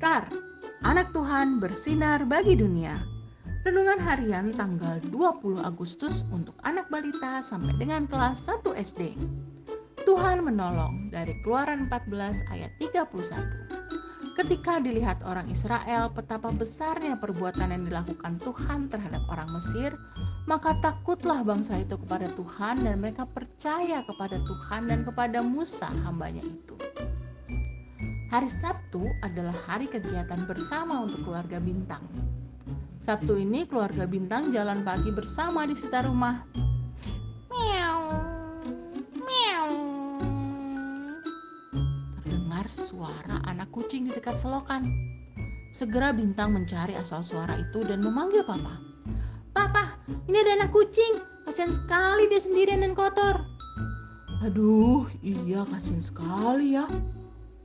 Star, anak Tuhan bersinar bagi dunia. Renungan harian tanggal 20 Agustus untuk anak balita sampai dengan kelas 1 SD. Tuhan menolong dari Keluaran 14 ayat 31. Ketika dilihat orang Israel betapa besarnya perbuatan yang dilakukan Tuhan terhadap orang Mesir, maka takutlah bangsa itu kepada Tuhan dan mereka percaya kepada Tuhan dan kepada Musa hambanya itu. Hari Sabtu adalah hari kegiatan bersama untuk keluarga Bintang. Sabtu ini keluarga Bintang jalan pagi bersama di sekitar rumah. Meow, meow. Terdengar suara anak kucing di dekat selokan. Segera Bintang mencari asal suara itu dan memanggil Papa. Papa, ini ada anak kucing. Kasian sekali dia sendirian dan kotor. Aduh, iya kasian sekali ya.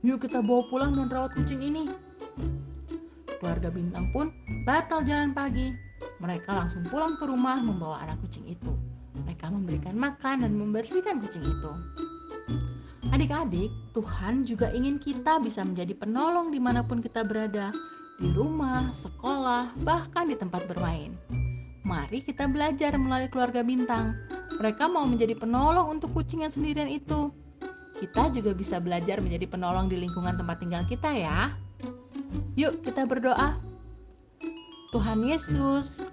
Yuk kita bawa pulang dan rawat kucing ini. Keluarga Bintang pun batal jalan pagi. Mereka langsung pulang ke rumah membawa anak kucing itu. Mereka memberikan makan dan membersihkan kucing itu. Adik-adik, Tuhan juga ingin kita bisa menjadi penolong di mana pun kita berada, di rumah, sekolah, bahkan di tempat bermain. Mari kita belajar melalui keluarga bintang. Mereka mau menjadi penolong untuk kucing yang sendirian itu kita juga bisa belajar menjadi penolong di lingkungan tempat tinggal kita ya. Yuk kita berdoa. Tuhan Yesus,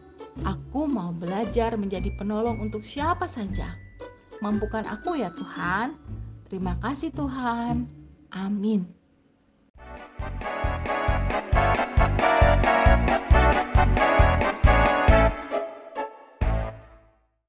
aku mau belajar menjadi penolong untuk siapa saja. Mampukan aku ya Tuhan. Terima kasih Tuhan. Amin.